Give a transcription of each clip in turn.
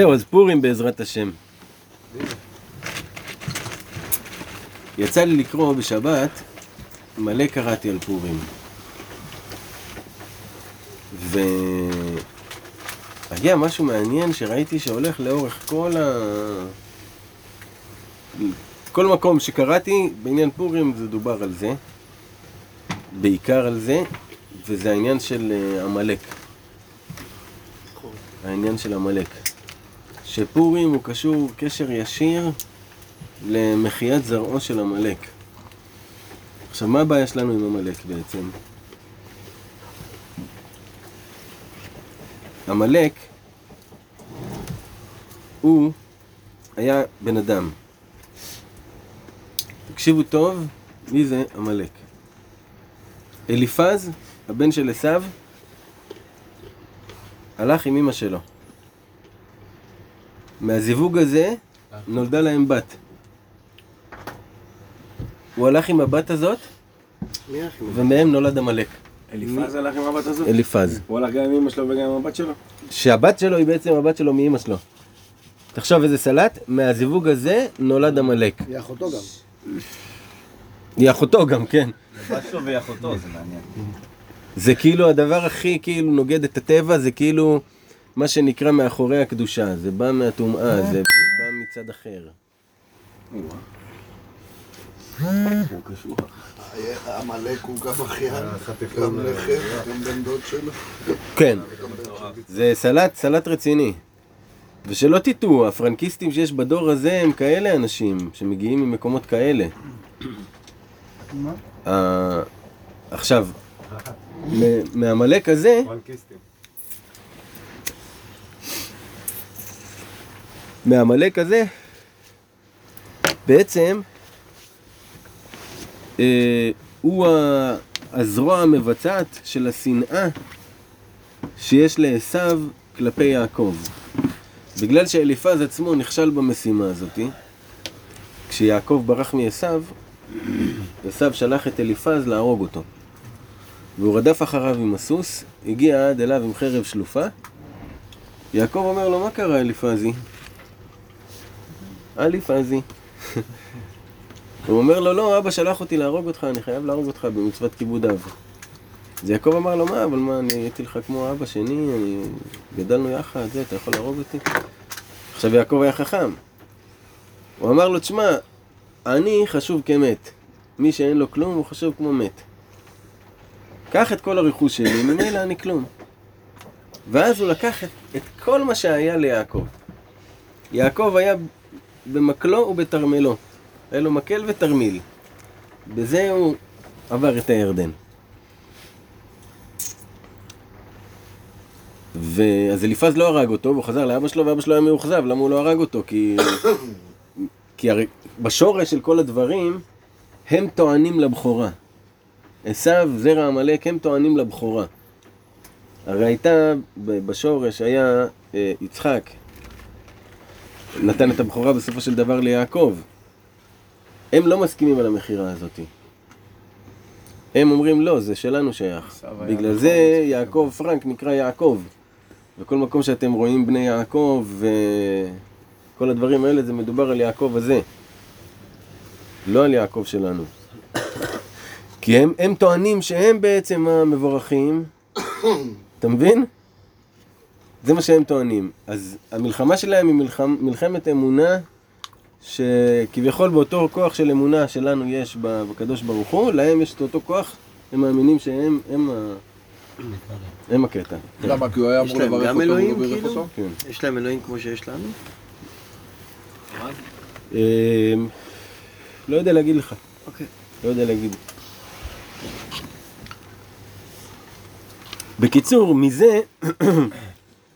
זהו, אז פורים בעזרת השם. יצא לי לקרוא בשבת, מלא קראתי על פורים. והיה משהו מעניין שראיתי שהולך לאורך כל ה... כל מקום שקראתי בעניין פורים זה דובר על זה, בעיקר על זה, וזה העניין של אה, עמלק. העניין של עמלק. שפורים הוא קשור קשר ישיר למחיית זרעו של עמלק. עכשיו, מה הבעיה שלנו עם עמלק בעצם? עמלק הוא היה בן אדם. תקשיבו טוב, מי זה עמלק? אליפז, הבן של עשיו, הלך עם אמא שלו. מהזיווג הזה נולדה להם בת. הוא הלך עם הבת הזאת, ומהם נולד עמלק. אליפז הלך עם הבת הזאת? אליפז. הוא הלך גם עם אמא שלו וגם עם הבת שלו? שהבת שלו היא בעצם הבת שלו מאמא שלו. תחשוב איזה סלט, מהזיווג הזה נולד עמלק. היא אחותו גם. היא אחותו גם, כן. הבת שלו והיא אחותו, זה מעניין. זה כאילו הדבר הכי כאילו נוגד את הטבע, זה כאילו מה שנקרא מאחורי הקדושה, זה בא מהטומאה, זה בא מצד אחר. הוא קשור. עמלק הוא גם אחיין, גם לחם, גם בן דוד שלו. כן, זה סלט, סלט רציני. ושלא תטעו, הפרנקיסטים שיש בדור הזה הם כאלה אנשים שמגיעים ממקומות כאלה. אה, עכשיו, מ- מהעמלק הזה, פרנקיסטים. מהעמלק הזה, בעצם, אה, הוא הזרוע המבצעת של השנאה שיש לעשו כלפי יעקב. בגלל שאליפז עצמו נכשל במשימה הזאתי, כשיעקב ברח מעשו, עשו שלח את אליפז להרוג אותו. והוא רדף אחריו עם הסוס, הגיע עד אליו עם חרב שלופה. יעקב אומר לו, מה קרה אליפזי? אליפזי. הוא אומר לו, לא, אבא שלח אותי להרוג אותך, אני חייב להרוג אותך במצוות כיבוד אב. אז יעקב אמר לו, מה, אבל מה, אני הייתי לך כמו אבא שני, אני... גדלנו יחד, זה, אתה יכול להרוג אותי? עכשיו יעקב היה חכם. הוא אמר לו, תשמע, אני חשוב כמת. מי שאין לו כלום, הוא חשוב כמו מת. קח את כל הרכוש שלי, ממילא אני כלום. ואז הוא לקח את, את כל מה שהיה ליעקב. יעקב היה במקלו ובתרמילו. היה לו מקל ותרמיל. בזה הוא עבר את הירדן. ואז אליפז לא הרג אותו, והוא חזר לאבא שלו, ואבא שלו היה מאוכזב, למה הוא לא הרג אותו? כי... כי הרי בשורש של כל הדברים, הם טוענים לבכורה. עשו, זרע עמלק, הם טוענים לבכורה. הרי הייתה, בשורש היה אה, יצחק, נתן את הבכורה בסופו של דבר ליעקב. הם לא מסכימים על המכירה הזאת. הם אומרים לא, זה שלנו שייך. בגלל זה יעקב פרנק נקרא יעקב. וכל מקום שאתם רואים בני יעקב וכל הדברים האלה זה מדובר על יעקב הזה. לא על יעקב שלנו. כי הם, הם טוענים שהם בעצם המבורכים, אתה מבין? זה מה שהם טוענים. אז המלחמה שלהם היא מלחמ, מלחמת אמונה, שכביכול באותו כוח של אמונה שלנו יש בקדוש ברוך הוא, להם יש את אותו כוח, הם מאמינים שהם הם, ה... הם הקטע. למה? כי הוא היה יש אמור להם לברך אותו לא בירך כאילו? אותו? כן. יש להם אלוהים כמו שיש לנו? אמ, לא יודע להגיד לך, אוקיי. לא יודע להגיד. בקיצור, מזה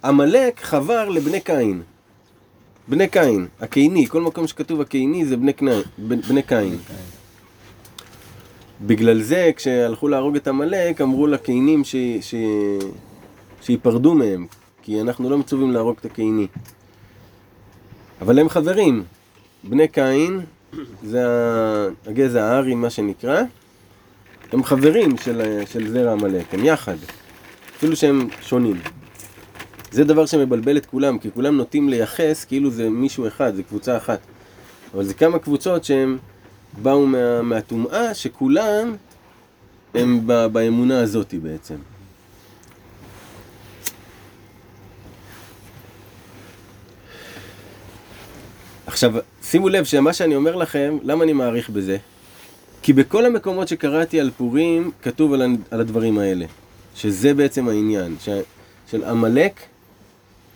עמלק חבר לבני קין. בני קין, הקיני, כל מקום שכתוב הקיני זה בני, קני, בני קין. בגלל זה כשהלכו להרוג את עמלק אמרו לקינים ש, ש, שיפרדו מהם, כי אנחנו לא מצווים להרוג את הקיני. אבל הם חברים, בני קין זה הגזע הארי מה שנקרא, הם חברים של, של זרע עמלק, הם יחד, אפילו שהם שונים. זה דבר שמבלבל את כולם, כי כולם נוטים לייחס כאילו זה מישהו אחד, זה קבוצה אחת. אבל זה כמה קבוצות שהם באו מה, מהטומאה, שכולם הם ב, באמונה הזאתי בעצם. עכשיו, שימו לב שמה שאני אומר לכם, למה אני מעריך בזה? כי בכל המקומות שקראתי על פורים, כתוב על, על הדברים האלה. שזה בעצם העניין. ש, של עמלק,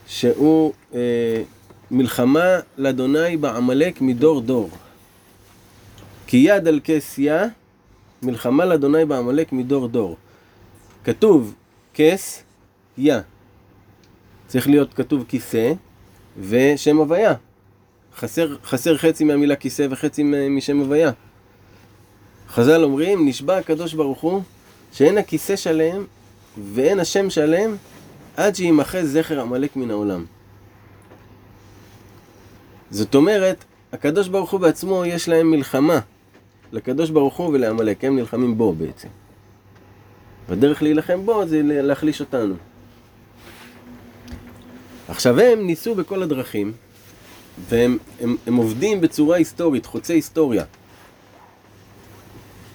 שהוא אה, מלחמה לאדוני בעמלק מדור דור. כי יד על כס יה, מלחמה לאדוני בעמלק מדור דור. כתוב כס יה. צריך להיות כתוב כיסא ושם הוויה. חסר, חסר חצי מהמילה כיסא וחצי משם הוויה. חז"ל אומרים, נשבע הקדוש ברוך הוא שאין הכיסא שלם ואין השם שלם עד שימחה זכר עמלק מן העולם. זאת אומרת, הקדוש ברוך הוא בעצמו יש להם מלחמה לקדוש ברוך הוא ולעמלק, הם נלחמים בו בעצם. והדרך להילחם בו זה להחליש אותנו. עכשיו הם ניסו בכל הדרכים, והם הם, הם עובדים בצורה היסטורית, חוצה היסטוריה.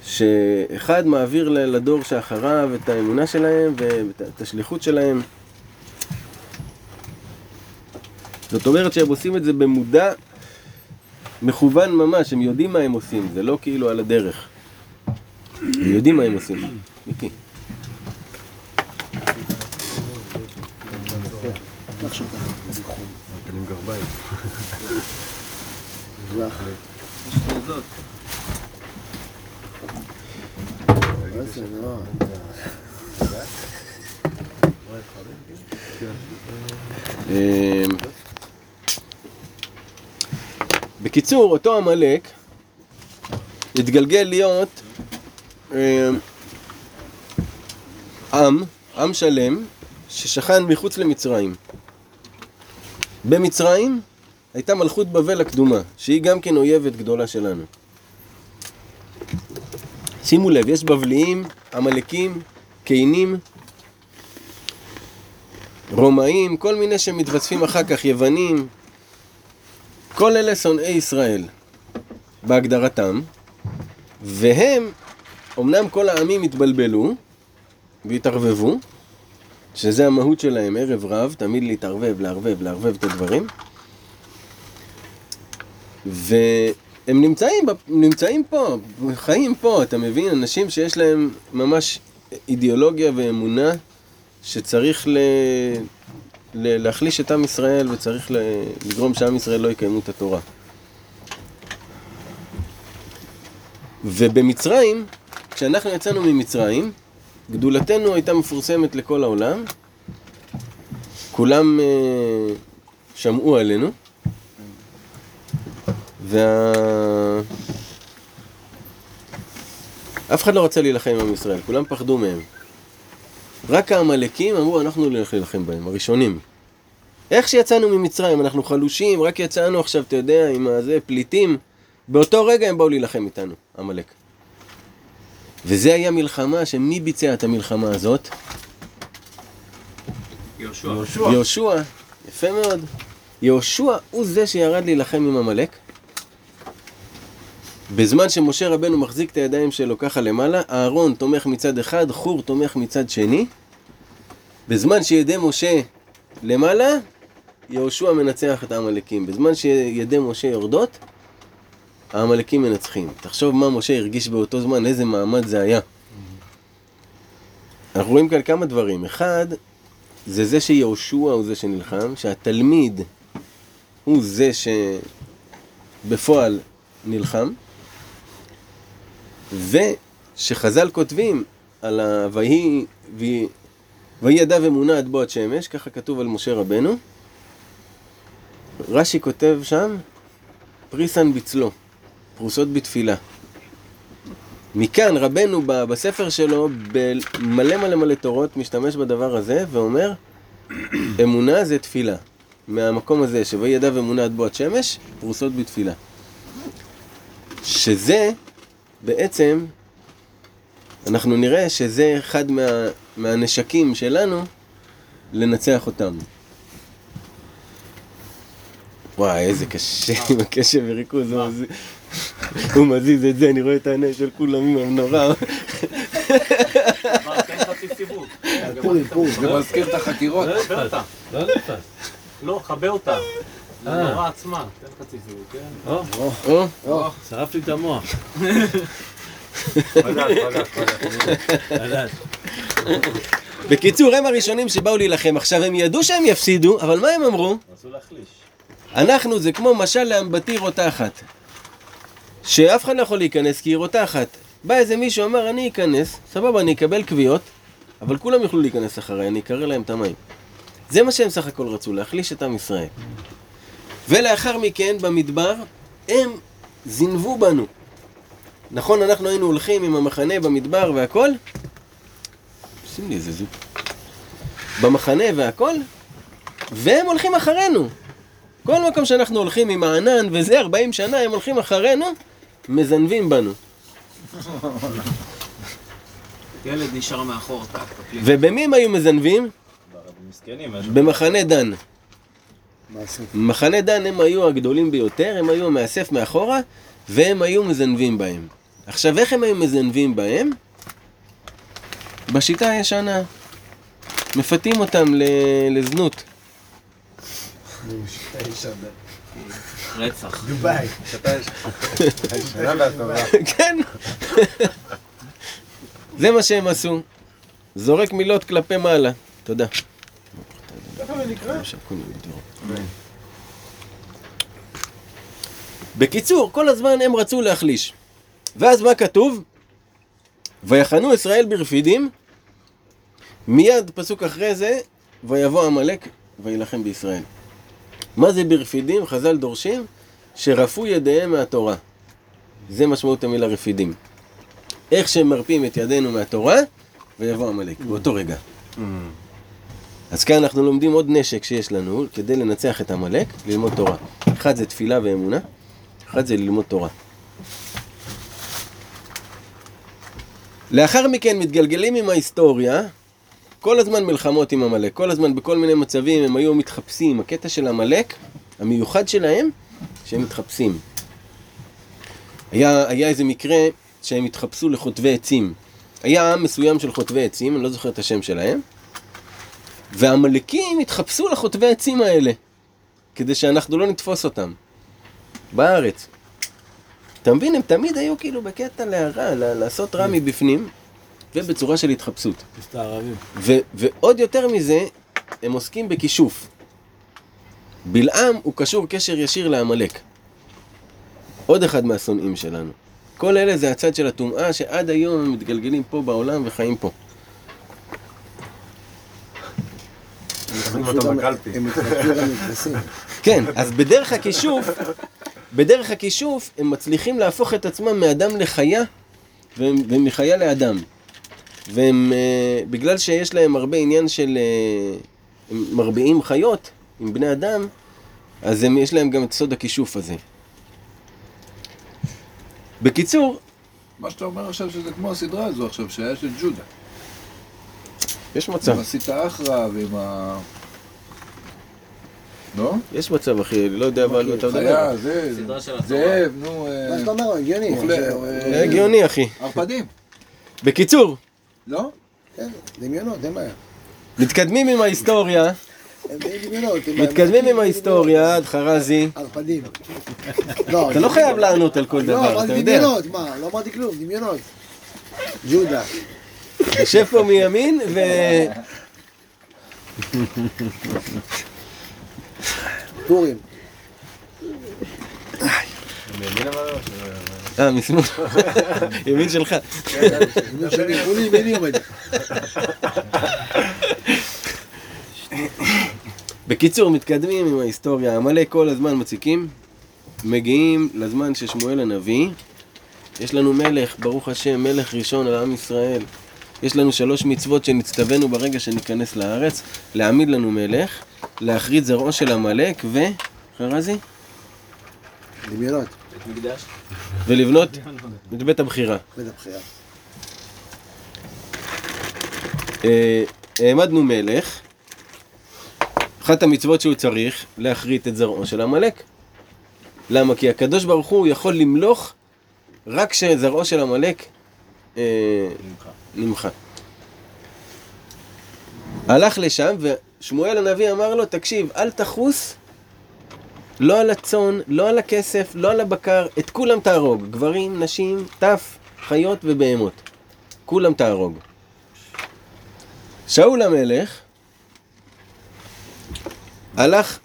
שאחד מעביר לדור שאחריו את האמונה שלהם ואת השליחות שלהם. זאת אומרת שהם עושים את זה במודע, מכוון ממש, הם יודעים מה הם עושים, זה לא כאילו על הדרך. הם יודעים מה הם עושים. מיקי. בקיצור, אותו עמלק התגלגל להיות אמ, עם, עם שלם, ששכן מחוץ למצרים. במצרים הייתה מלכות בבל הקדומה, שהיא גם כן אויבת גדולה שלנו. שימו לב, יש בבליים, עמלקים, קיינים, רומאים, כל מיני שמתווספים אחר כך, יוונים, כל אלה שונאי ישראל בהגדרתם, והם, אמנם כל העמים התבלבלו והתערבבו, שזה המהות שלהם, ערב רב, תמיד להתערבב, לערבב, לערבב את הדברים, ו... הם נמצאים, נמצאים פה, חיים פה, אתה מבין? אנשים שיש להם ממש אידיאולוגיה ואמונה שצריך ל... להחליש את עם ישראל וצריך. לגרום שעם ישראל לא יקיימו את התורה. ובמצרים, כשאנחנו יצאנו ממצרים, גדולתנו הייתה מפורסמת לכל העולם, כולם uh, שמעו עלינו, וה... אף אחד לא רצה להילחם עם ישראל, כולם פחדו מהם. רק העמלקים אמרו, אנחנו נלך להילחם בהם, הראשונים. איך שיצאנו ממצרים, אנחנו חלושים, רק יצאנו עכשיו, אתה יודע, עם הזה, פליטים. באותו רגע הם באו להילחם איתנו, עמלק. וזה היה מלחמה, שמי ביצע את המלחמה הזאת? יהושע. יהושע, יפה מאוד. יהושע הוא זה שירד להילחם עם עמלק. בזמן שמשה רבנו מחזיק את הידיים שלו ככה למעלה, אהרון תומך מצד אחד, חור תומך מצד שני. בזמן שידי משה למעלה, יהושע מנצח את העמלקים. בזמן שידי משה יורדות, העמלקים מנצחים. תחשוב מה משה הרגיש באותו זמן, איזה מעמד זה היה. אנחנו רואים כאן כמה דברים. אחד, זה זה שיהושע הוא זה שנלחם, שהתלמיד הוא זה שבפועל נלחם. ושחז"ל כותבים על ה... ויהי... ויהי ידיו אמונה עד בועת שמש, ככה כתוב על משה רבנו. רש"י כותב שם, פריסן בצלו, פרוסות בתפילה. מכאן רבנו בספר שלו, במלא מלא מלא תורות, משתמש בדבר הזה ואומר, אמונה זה תפילה. מהמקום הזה, שויהי ידיו אמונה עד בועת שמש, פרוסות בתפילה. שזה בעצם אנחנו נראה שזה אחד מה, מהנשקים שלנו לנצח אותם. וואי, איזה קשה עם הקשב וריכוז, הוא מזיז את זה, אני רואה את העיני של כולם עם המנורה. זה מזכיר את החקירות. לא, חבר לא, חבר אותה. אה. הנורה עצמה. תן חצי סיבוב, כן? או, או, שרף לי את המוח. בקיצור, הם הראשונים שבאו להילחם. עכשיו, הם ידעו שהם יפסידו, אבל מה הם אמרו? רצו להחליש. אנחנו זה כמו משל לאמבטי רותחת. שאף אחד לא יכול להיכנס כי היא רותחת. בא איזה מישהו אמר, אני אכנס, סבבה, אני אקבל קביעות, אבל כולם יוכלו להיכנס אחריי, אני אקרר להם את המים. זה מה שהם סך הכל רצו, להחליש את עם ישראל. ולאחר מכן, במדבר, הם זינבו בנו. נכון, אנחנו היינו הולכים עם המחנה במדבר והכל? שים לי איזה זוג. במחנה והכל, והם הולכים אחרינו. כל מקום שאנחנו הולכים עם הענן וזה, 40 שנה, הם הולכים אחרינו, מזנבים בנו. ילד נשאר מאחור. ובמי הם היו מזנבים? במחנה דן. מחנה דן הם היו הגדולים ביותר, הם היו מאסף מאחורה, והם היו מזנבים בהם. עכשיו, איך הם היו מזנבים בהם? בשיטה הישנה. מפתים אותם ל- לזנות. רצח. דובאי. כן. זה מה שהם עשו. זורק מילות כלפי מעלה. תודה. בקיצור, כל הזמן הם רצו להחליש. ואז מה כתוב? ויחנו ישראל ברפידים, מיד פסוק אחרי זה, ויבוא עמלק ויילחם בישראל. מה זה ברפידים? חז"ל דורשים שרפו ידיהם מהתורה. זה משמעות המילה רפידים. איך שהם מרפים את ידינו מהתורה, ויבוא עמלק, באותו רגע. אז כאן אנחנו לומדים עוד נשק שיש לנו כדי לנצח את עמלק, ללמוד תורה. אחד זה תפילה ואמונה, אחד זה ללמוד תורה. לאחר מכן מתגלגלים עם ההיסטוריה, כל הזמן מלחמות עם עמלק, כל הזמן בכל מיני מצבים הם היו מתחפשים. הקטע של עמלק, המיוחד שלהם, שהם מתחפשים. היה, היה איזה מקרה שהם התחפשו לחוטבי עצים. היה עם מסוים של חוטבי עצים, אני לא זוכר את השם שלהם, והעמלקים התחפשו לחוטבי עצים האלה, כדי שאנחנו לא נתפוס אותם. בארץ. אתה מבין, הם תמיד היו כאילו בקטע להרע, לעשות רע מבפנים, ובצורה של התחפשות. ו- ועוד יותר מזה, הם עוסקים בכישוף. בלעם הוא קשור קשר ישיר לעמלק. עוד אחד מהשונאים שלנו. כל אלה זה הצד של הטומאה שעד היום הם מתגלגלים פה בעולם וחיים פה. שים אותו בקלפי. הם גם מתנסים. כן, אז בדרך הכישוף, בדרך הכישוף הם מצליחים להפוך את עצמם מאדם לחיה ומחיה לאדם. והם, אה, בגלל שיש להם הרבה עניין של, אה, הם מרביעים חיות עם בני אדם, אז הם, יש להם גם את סוד הכישוף הזה. בקיצור, מה שאתה אומר עכשיו שזה כמו הסדרה הזו עכשיו, שהיה של ג'ודה. יש מצב, עם הסיטה אחרא ועם ה... לא? יש מצב אחי, לא יודע מה אתה מדבר. חיה, זה. זאב, נו, אה, מה שאתה אומר, הגיוני. אה, הגיוני אחי. ערפדים, בקיצור, לא? כן, דמיונות, אין בעיה. מתקדמים עם ההיסטוריה. הם מתקדמים עם. ההיסטוריה, עד חרזי. ערפדים. לא, אתה לא חייב לענות על כל לא, דבר, אתה אמרתי יודע. דמיונות, מה? לא אמרתי כלום, דמיונות. ג'ודה. יושב פה מימין ו... פורים. אה, משמאל. ימין שלך. דמיון שלי, מולי, ימיני עומד. בקיצור, מתקדמים עם ההיסטוריה. עמלק כל הזמן מציקים. מגיעים לזמן של שמואל הנביא. יש לנו מלך, ברוך השם, מלך ראשון על עם ישראל. יש לנו שלוש מצוות שנצטווינו ברגע שניכנס לארץ. להעמיד לנו מלך, להכרית זרעו של עמלק ו... חרזי? דמיונות. ולבנות את בית הבחירה. בית הבחירה. אה, העמדנו מלך, אחת המצוות שהוא צריך, להכרית את זרעו של עמלק. למה? כי הקדוש ברוך הוא יכול למלוך רק כשזרעו של עמלק אה, נמחק. הלך לשם, ושמואל הנביא אמר לו, תקשיב, אל תחוס לא על הצאן, לא על הכסף, לא על הבקר, את כולם תהרוג. גברים, נשים, טף, חיות ובהמות. כולם תהרוג. שאול המלך הלך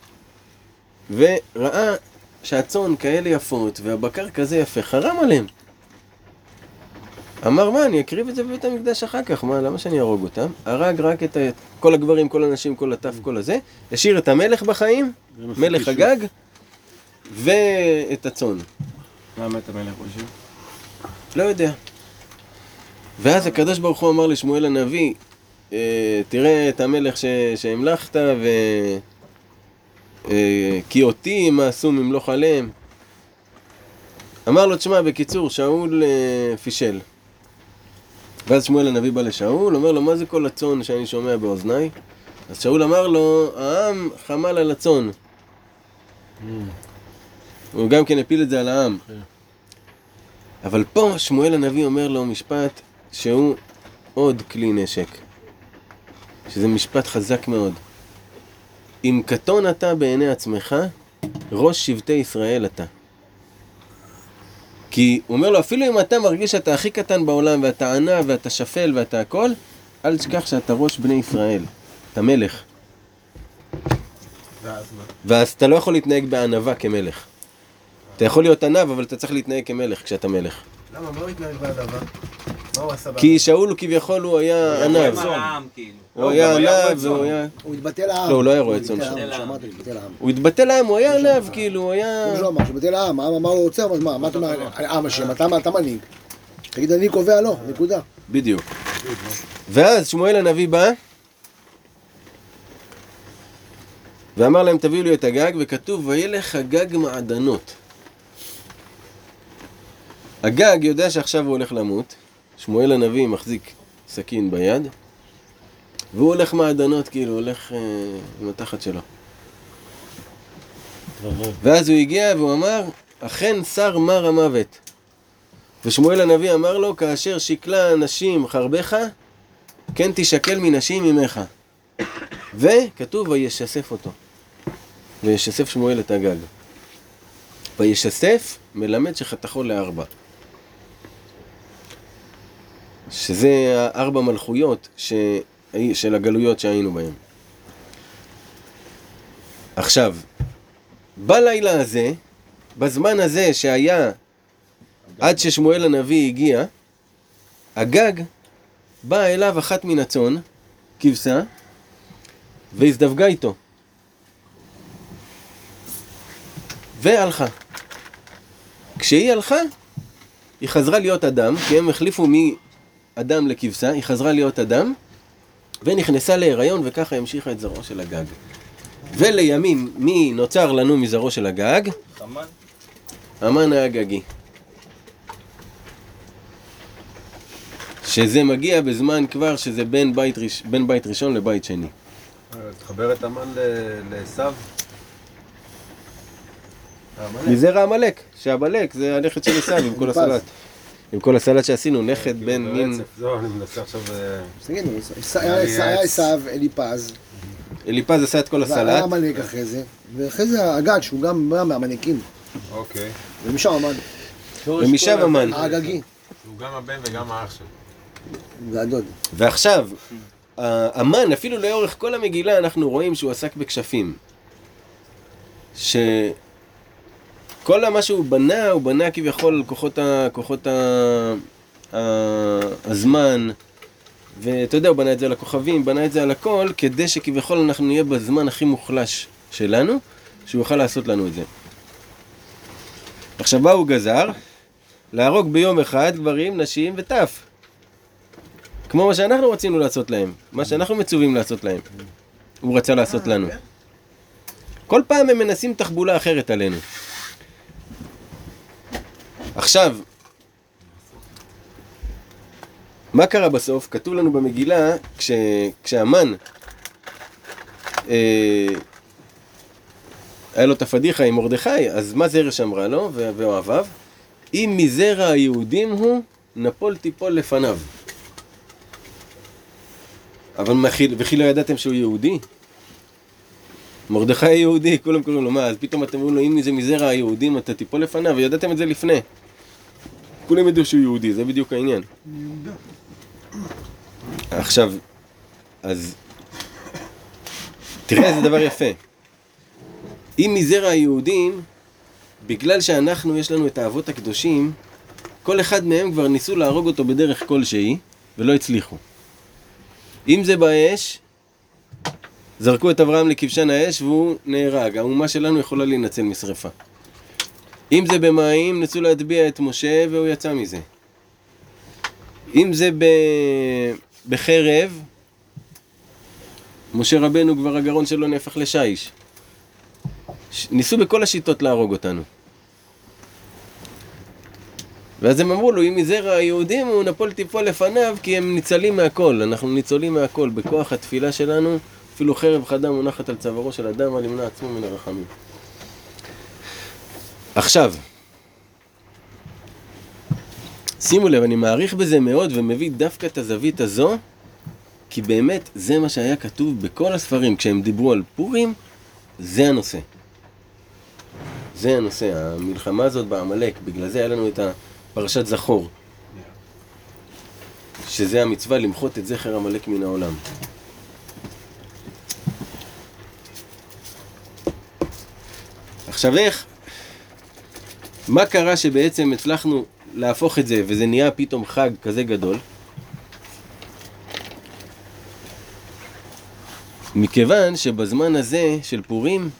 וראה שהצאן כאלה יפות והבקר כזה יפה, חרם עליהם. אמר, מה, אני אקריב את זה בבית המקדש אחר כך, מה, למה שאני אהרוג אותם? הרג רק את ה... כל הגברים, כל הנשים, כל הטף, כל הזה, השאיר את המלך בחיים, מלך הגג, ואת הצאן. מה מת המלך חושב? לא יודע. ואז הקדוש ברוך הוא אמר לשמואל הנביא, אה, תראה את המלך ש... שהמלכת, ו... אה, כי אותי הם עשו ממלוך עליהם. אמר לו, תשמע, בקיצור, שאול אה, פישל. ואז שמואל הנביא בא לשאול, אומר לו, מה זה כל הצאן שאני שומע באוזניי? אז שאול אמר לו, העם חמל על הצאן. הוא גם כן הפיל את זה על העם. אבל פה שמואל הנביא אומר לו משפט שהוא עוד כלי נשק. שזה משפט חזק מאוד. אם קטון אתה בעיני עצמך, ראש שבטי ישראל אתה. כי הוא אומר לו, אפילו אם אתה מרגיש שאתה הכי קטן בעולם, ואתה ענה, ואתה שפל, ואתה הכל, אל תשכח שאתה ראש בני ישראל. אתה מלך. ואז מה? ואז אתה לא יכול להתנהג בענווה כמלך. אתה יכול להיות ענב, אבל אתה צריך להתנהג כמלך כשאתה מלך. למה? מה הוא התנהג בהדבה? הוא כי שאול כביכול הוא היה ענב. העם, כאילו. הוא היה ענב והוא היה... הוא התבטא לעם. לא, הוא לא היה רועה צאן שם. הוא התבטא לעם, הוא היה ענב, כאילו, הוא היה... הוא לא אמר, שהוא התבטא לעם, העם אמר לו עוצר, אז מה, מה אתה אומר, עם השם, אתה אתה מנהיג. תגיד, אני קובע לא, נקודה. בדיוק. ואז שמואל הנביא בא ואמר להם תביאו לי את הגג וכתוב וילך הגג מעדנות. הגג יודע שעכשיו הוא הולך למות, שמואל הנביא מחזיק סכין ביד והוא הולך מעדנות כאילו, הולך אה, עם התחת שלו. ואז הוא הגיע והוא אמר אכן שר מר המוות ושמואל הנביא אמר לו, כאשר שקלה נשים חרבך, כן תשקל מנשים ממך. וכתוב, וישסף אותו. וישסף שמואל את הגג. וישסף מלמד שחתכו לארבע. שזה הארבע מלכויות ש... של הגלויות שהיינו בהן. עכשיו, בלילה הזה, בזמן הזה שהיה עד ששמואל הנביא הגיע, הגג באה אליו אחת מן הצאן, כבשה, והזדווגה איתו. והלכה. כשהיא הלכה, היא חזרה להיות אדם, כי הם החליפו מאדם לכבשה, היא חזרה להיות אדם, ונכנסה להיריון, וככה המשיכה את זרעו של הגג. ולימים, מי נוצר לנו מזרעו של הגג? חמן? המן האגגי. שזה מגיע בזמן כבר שזה בין בית, ראש, בין בית ראשון לבית שני. תחבר את המן לעשו. מזרע עמלק, שעמלק זה הנכד של עשיו עם כל. הסלט. עם כל הסלט שעשינו, נכד בין מין... ברצף. זהו, אני מנסה עכשיו... אה, תגידו, היה היה עשיו, אליפז, אליפז עשה את כל והיה הסלט, עמלק אחרי זה, ואחרי זה הגג, שהוא גם בא מהמנהיגים, אוקיי. ומשם עמד ומשם המן. האגגי, הוא גם הבן וגם האח שלו. והדוד. ועכשיו, ה- המן, אפילו לאורך כל המגילה, אנחנו רואים שהוא עסק בכשפים. שכל מה שהוא בנה, הוא בנה כביכול על כוחות, ה... כוחות ה... ה... הזמן, ואתה יודע, הוא בנה את זה על הכוכבים, בנה את זה על הכל, כדי שכביכול אנחנו נהיה בזמן הכי מוחלש שלנו, שהוא יוכל לעשות לנו את זה. עכשיו, מה הוא גזר? להרוג ביום אחד גברים, נשים וטף. כמו מה שאנחנו רצינו לעשות להם, מה שאנחנו מצווים לעשות להם. הוא רצה לעשות לנו. כל פעם הם מנסים תחבולה אחרת עלינו. עכשיו, מה קרה בסוף? כתוב לנו במגילה, כש, כשהמן אה, היה לו את הפדיחה עם מרדכי, אז מה זרש אמרה לו ואוהביו? אם מזרע היהודים הוא, נפול תיפול לפניו. אבל מה, חיל- וכי לא ידעתם שהוא יהודי? מרדכי יהודי, כולם קוראים לו, מה, אז פתאום אתם אומרים לו, אם זה מזרע היהודים אתה תיפול לפניו, וידעתם את זה לפני. כולם ידעו שהוא יהודי, זה בדיוק העניין. עכשיו, אז תראה איזה דבר יפה. אם מזרע היהודים, בגלל שאנחנו, יש לנו את האבות הקדושים, כל אחד מהם כבר ניסו להרוג אותו בדרך כלשהי, ולא הצליחו. אם זה באש, זרקו את אברהם לכבשן האש והוא נהרג. האומה שלנו יכולה להינצל משרפה. אם זה במים, ניסו להטביע את משה והוא יצא מזה. אם זה ב... בחרב, משה רבנו כבר הגרון שלו נהפך לשיש. ניסו בכל השיטות להרוג אותנו. ואז הם אמרו לו, אם מזרע היהודים הוא נפול תיפול לפניו, כי הם ניצלים מהכל, אנחנו ניצולים מהכל. בכוח התפילה שלנו, אפילו חרב חדה מונחת על צווארו של אדם, על ימנע עצמו מן הרחמים. עכשיו, שימו לב, אני מעריך בזה מאוד ומביא דווקא את הזווית הזו, כי באמת זה מה שהיה כתוב בכל הספרים. כשהם דיברו על פורים, זה הנושא. זה הנושא, המלחמה הזאת בעמלק, בגלל זה היה לנו את פרשת זכור. שזה המצווה למחות את זכר עמלק מן העולם. עכשיו איך, מה קרה שבעצם הצלחנו להפוך את זה וזה נהיה פתאום חג כזה גדול? מכיוון שבזמן הזה של פורים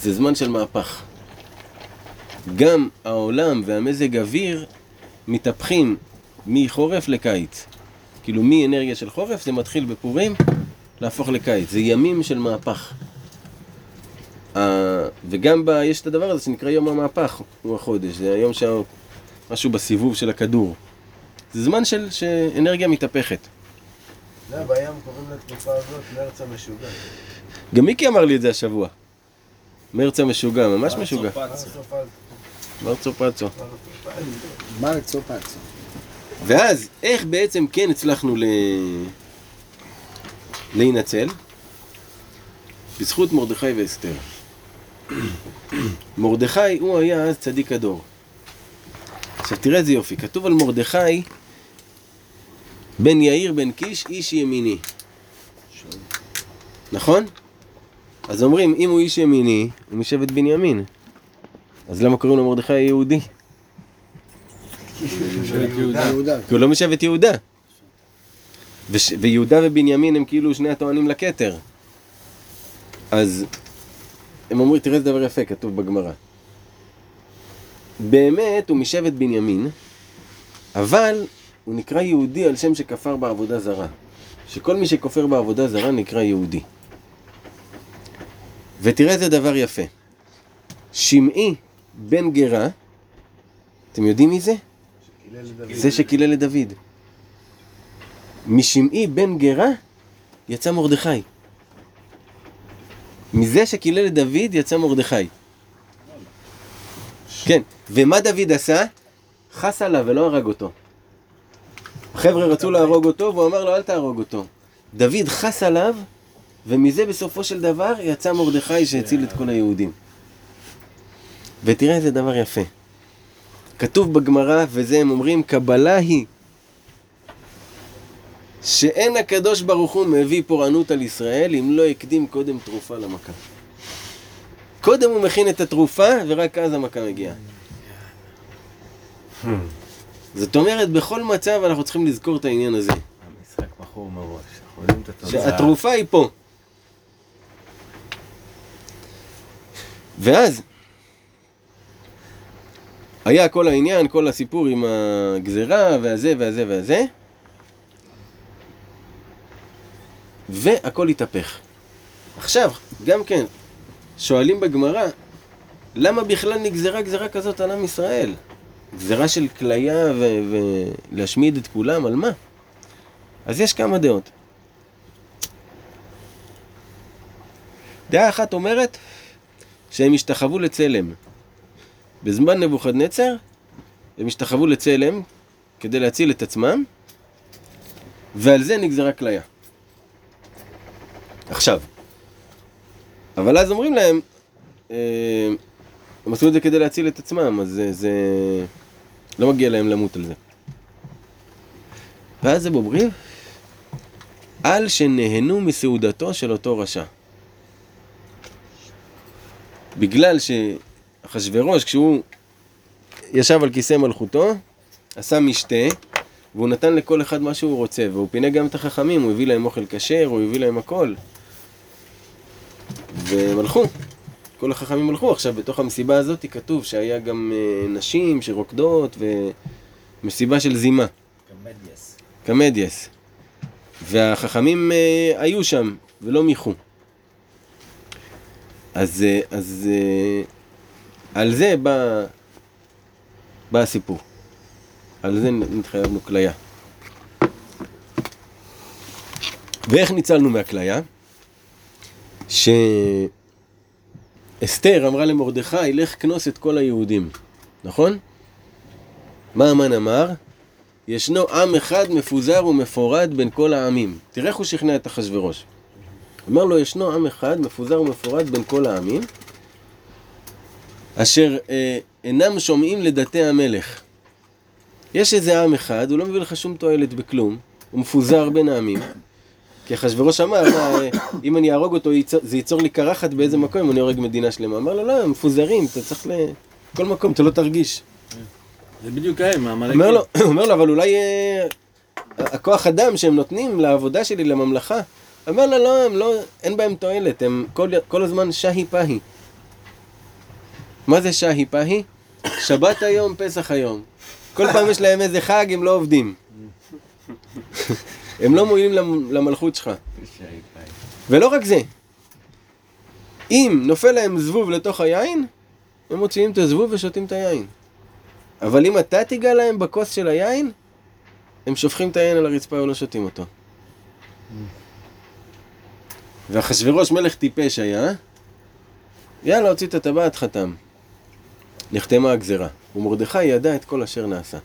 זה זמן של מהפך. גם העולם והמזג אוויר מתהפכים מחורף לקיץ. כאילו מאנרגיה של חורף זה מתחיל בפורים להפוך לקיץ. זה ימים של מהפך. וגם ב, יש את הדבר הזה שנקרא יום המהפך, הוא החודש, זה היום שמשהו בסיבוב של הכדור. זה זמן של שאנרגיה מתהפכת. לא, זה בים קוראים לתקופה הזאת מרץ המשוגע. גם מיקי אמר לי את זה השבוע. מרץ המשוגע, ממש משוגע. מרצו פצו. מרצו פצו. ואז, איך בעצם כן הצלחנו ל... להינצל? בזכות מרדכי ואסתר. מרדכי הוא היה אז צדיק הדור. עכשיו תראה איזה יופי, כתוב על מרדכי בן יאיר בן קיש איש ימיני. נכון? אז אומרים, אם הוא איש ימיני, הוא משבט בנימין. אז למה קוראים לו מרדכי. כי הוא לא משבט יהודה. ויהודה ובנימין הם כאילו שני הטוענים לכתר. אז הם אומרים, תראה איזה דבר יפה, כתוב בגמרא. באמת הוא משבט בנימין, אבל הוא נקרא יהודי על שם שכפר בעבודה זרה. שכל מי שכופר בעבודה זרה נקרא יהודי. ותראה איזה דבר יפה. שמעי בן גרה, אתם יודעים מי זה? זה שקילל את דוד. משמעי בן גרה יצא מרדכי. מזה שקילל את דוד יצא מרדכי. כן, ומה דוד עשה? חס עליו ולא הרג אותו. החבר'ה רצו להרוג אותו והוא אמר לו אל תהרוג אותו. דוד חס עליו ומזה בסופו של דבר יצא מרדכי שהציל את כל היהודים. ותראה איזה דבר יפה. כתוב בגמרא, וזה הם אומרים, קבלה היא שאין הקדוש ברוך הוא מביא פורענות על ישראל אם לא הקדים קודם תרופה למכה. קודם הוא מכין את התרופה ורק אז המכה מגיעה. זאת אומרת, בכל מצב אנחנו צריכים לזכור את העניין הזה. המשחק מכור מראש. אנחנו יודעים את התוצאה. שהתרופה היא פה. ואז היה כל העניין, כל הסיפור עם הגזרה והזה והזה והזה והכל התהפך. עכשיו, גם כן, שואלים בגמרא, למה בכלל נגזרה גזרה כזאת על עם ישראל? גזרה של כליה ולהשמיד את כולם, על מה? אז יש כמה דעות. דעה אחת אומרת שהם השתחוו לצלם. בזמן נבוכדנצר הם השתחוו לצלם כדי להציל את עצמם, ועל זה נגזרה כליה. עכשיו, אבל אז אומרים להם, אה, הם עשו את זה כדי להציל את עצמם, אז זה, זה לא מגיע להם למות על זה. ואז הם אומרים, על שנהנו מסעודתו של אותו רשע. בגלל שאחשוורוש, כשהוא ישב על כיסא מלכותו, עשה משתה, והוא נתן לכל אחד מה שהוא רוצה, והוא פינה גם את החכמים, הוא הביא להם אוכל כשר, הוא הביא להם הכל. והם הלכו. כל החכמים הלכו. עכשיו, בתוך המסיבה הזאת כתוב שהיה גם אה, נשים שרוקדות, ומסיבה של זימה. קמדיאס. קמדיאס. והחכמים אה, היו שם, ולא מיחו. אז, אה, אז על זה בא, בא הסיפור. על זה נתחייבנו כליה. ואיך ניצלנו מהכליה? שאסתר אמרה למרדכי, לך כנוס את כל היהודים, נכון? מה המן אמר? ישנו עם אחד מפוזר ומפורד בין כל העמים. תראה איך הוא שכנע את אחשוורוש. אמר לו, ישנו עם אחד מפוזר ומפורד בין כל העמים, אשר אה, אינם שומעים לדתי המלך. יש איזה עם אחד, הוא לא מביא לך שום תועלת בכלום, הוא מפוזר בין העמים. כי אחשוורוש אמר, אה, אם אני אהרוג אותו, זה ייצור לי קרחת באיזה מקום אם אני הורג מדינה שלמה. אמר לו, לא, הם מפוזרים, אתה צריך ל... כל מקום, אתה לא תרגיש. זה בדיוק הם, העמלקים. אומר לו, אבל אולי אה, הכוח אדם שהם נותנים לעבודה שלי, לממלכה. אומר לו, לא, הם לא, אין בהם תועלת, הם כל, כל הזמן שהי פהי. מה זה שהי פהי? שבת היום, פסח היום. כל פעם יש להם איזה חג, הם לא עובדים. הם לא מועילים למ- למלכות שלך. ולא רק זה, אם נופל להם זבוב לתוך היין, הם מוציאים את הזבוב ושותים את היין. אבל אם אתה תיגע להם בכוס של היין, הם שופכים את היין על הרצפה ולא שותים אותו. ואחשוורוש מלך טיפש היה, יאללה, הוציא את הטבעת, חתם. נחתמה הגזרה. ומרדכי ידע את כל אשר נעשה.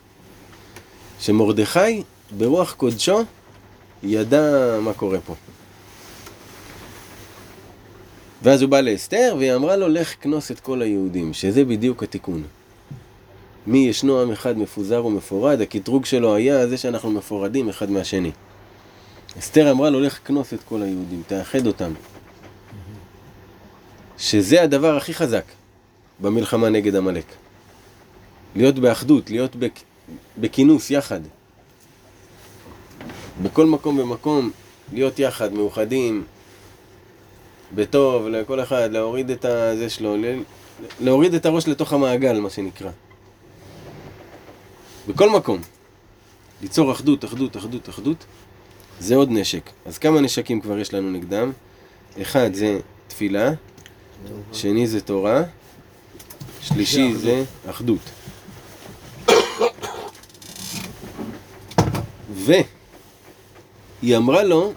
שמרדכי, ברוח קודשו, ידע מה קורה פה. ואז הוא בא לאסתר, והיא אמרה לו, לך כנוס את כל היהודים, שזה בדיוק התיקון. מי ישנו עם אחד מפוזר ומפורד, הקטרוג שלו היה זה שאנחנו מפורדים אחד מהשני. אסתר אמרה לו, לך כנוס את כל היהודים, תאחד אותם. שזה הדבר הכי חזק במלחמה נגד עמלק. להיות באחדות, להיות. בכינוס יחד. בכל מקום ומקום, להיות יחד, מאוחדים, בטוב, לכל אחד, להוריד את הזה שלו. להוריד את הראש לתוך המעגל, מה שנקרא. בכל מקום. ליצור אחדות, אחדות, אחדות, אחדות, זה עוד נשק. אז כמה נשקים כבר יש לנו נגדם? אחד זה תפילה, שני זה תורה, שלישי זה אחדות. והיא אמרה לו,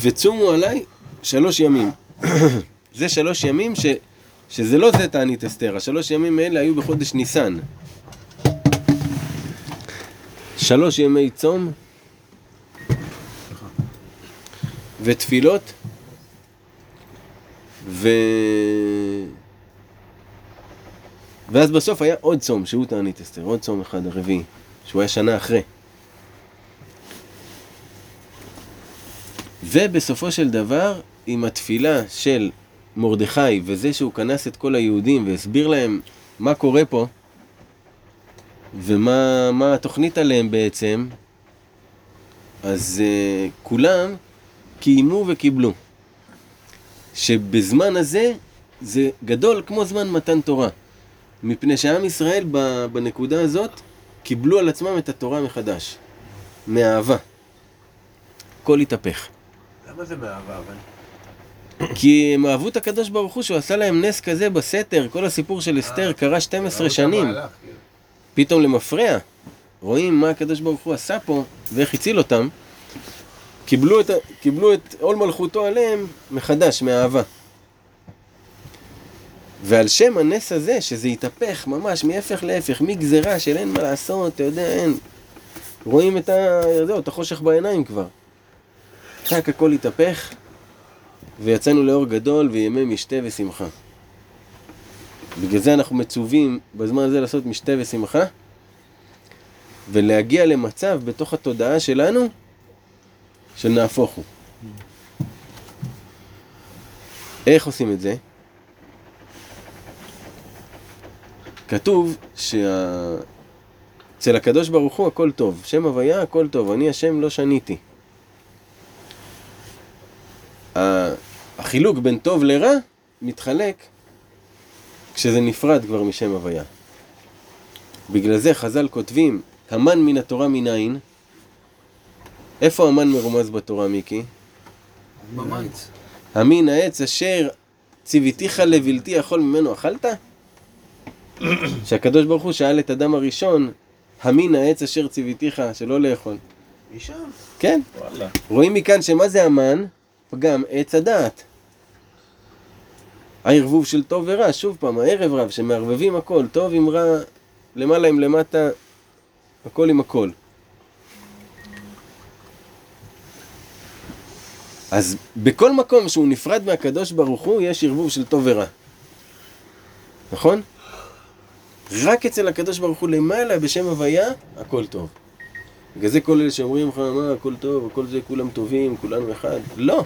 וצומו עליי שלוש ימים. זה שלוש ימים ש... שזה לא זה תענית אסתר, השלוש ימים האלה היו בחודש ניסן. שלוש ימי צום ותפילות ו... ואז בסוף היה עוד צום, שהוא תענית אסתר, עוד צום אחד, הרביעי, שהוא היה שנה אחרי. ובסופו של דבר, עם התפילה של מרדכי וזה שהוא כנס את כל היהודים והסביר להם מה קורה פה ומה מה התוכנית עליהם בעצם, אז uh, כולם קיימו וקיבלו. שבזמן הזה זה גדול כמו זמן מתן תורה. מפני שעם ישראל בנקודה הזאת קיבלו על עצמם את התורה מחדש. מאהבה. הכל התהפך. זה מאהבה אבל? כי הם אהבו את הקדוש ברוך הוא שהוא עשה להם נס כזה בסתר, כל הסיפור של אסתר קרה 12 שנים, פתאום למפרע. רואים מה הקדוש ברוך הוא עשה פה ואיך הציל אותם. קיבלו את, קיבלו את עול מלכותו עליהם מחדש, מאהבה. ועל שם הנס הזה, שזה התהפך ממש מהפך להפך, מגזרה של אין מה לעשות, אתה יודע, אין. רואים את, ה... את החושך בעיניים כבר. רק הכל התהפך, ויצאנו לאור גדול וימי משתה ושמחה. בגלל זה אנחנו מצווים בזמן הזה לעשות משתה ושמחה, ולהגיע למצב בתוך התודעה שלנו של נהפוך הוא. איך עושים את זה? כתוב שה... אצל הקדוש ברוך הוא הכל טוב, שם הוויה הכל טוב, אני השם לא שניתי. החילוק בין טוב לרע מתחלק כשזה נפרד כבר משם הוויה. בגלל זה חז"ל כותבים, המן מן התורה מנין? איפה המן מרומז בתורה, מיקי? ממש. המין העץ אשר ציוויתיך לבלתי יכול ממנו אכלת? שהקדוש ברוך הוא שאל את אדם הראשון, המין העץ אשר ציוויתיך שלא לאכול. משם. כן, וואלה. רואים מכאן שמה זה המן? פגם עץ הדעת. הערבוב של טוב ורע, שוב פעם, הערב רב, שמערבבים הכל, טוב עם רע, למעלה עם למטה, הכל עם הכל. אז בכל מקום שהוא נפרד מהקדוש ברוך הוא, יש ערבוב של טוב ורע. נכון? רק אצל הקדוש ברוך הוא למעלה, בשם הוויה, הכל טוב. בגלל זה כל אלה שאומרים לך, מה, הכל טוב, הכל זה, כולם טובים, כולנו אחד. לא.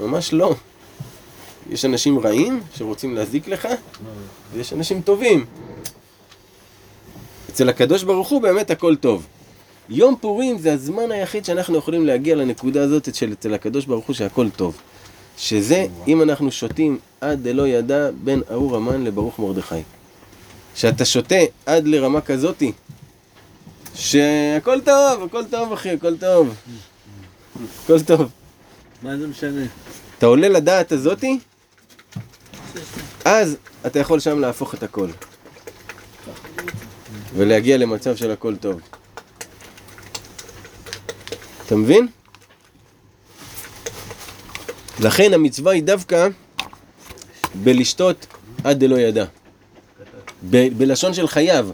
ממש לא. יש אנשים רעים שרוצים להזיק לך, ויש אנשים טובים. אצל הקדוש ברוך הוא באמת הכל טוב. יום פורים זה הזמן היחיד שאנחנו יכולים להגיע לנקודה הזאת של אצל הקדוש ברוך הוא שהכל טוב. שזה אם אנחנו שותים עד דלא ידע בין ארור המן לברוך מרדכי. שאתה שותה עד לרמה כזאתי, שהכל טוב, הכל טוב אחי, הכל טוב. הכל טוב. מה זה משנה? אתה עולה לדעת הזאתי, אז אתה יכול שם להפוך את הכל. ולהגיע למצב של הכל טוב. אתה מבין? לכן המצווה היא דווקא בלשתות עד דלא ידע. ב- בלשון של חייב.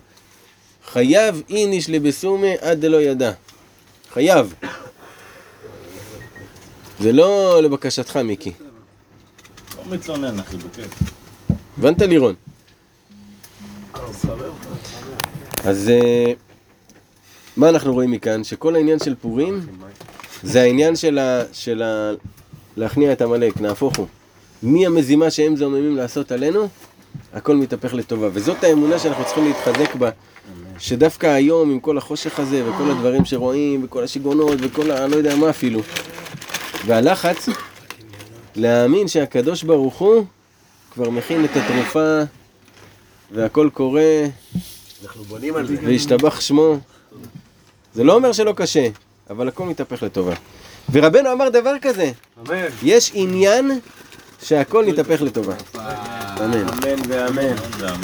חייב איניש לבסומי עד דלא ידע. חייב. זה לא לבקשתך, מיקי. לא מתלונן, אחי, בכיף. הבנת לירון? אז אה, מה אנחנו רואים מכאן? שכל העניין של פורים זה העניין של, ה, של ה, להכניע את עמלק, נהפוך הוא. מהמזימה שהם זוממים לעשות עלינו, הכל מתהפך לטובה. וזאת האמונה שאנחנו צריכים להתחזק בה, שדווקא היום עם כל החושך הזה וכל הדברים שרואים וכל השיגעונות וכל ה... לא יודע מה אפילו, והלחץ, להאמין שהקדוש ברוך הוא כבר מכין את התרופה והכל קורה אנחנו בונים על זה. וישתבח שמו. זה לא אומר שלא קשה, אבל הכל מתהפך לטובה. ורבנו אמר דבר כזה, אמן. יש עניין שהכל מתהפך לטובה. אמן. אמן ואמן. ואמן.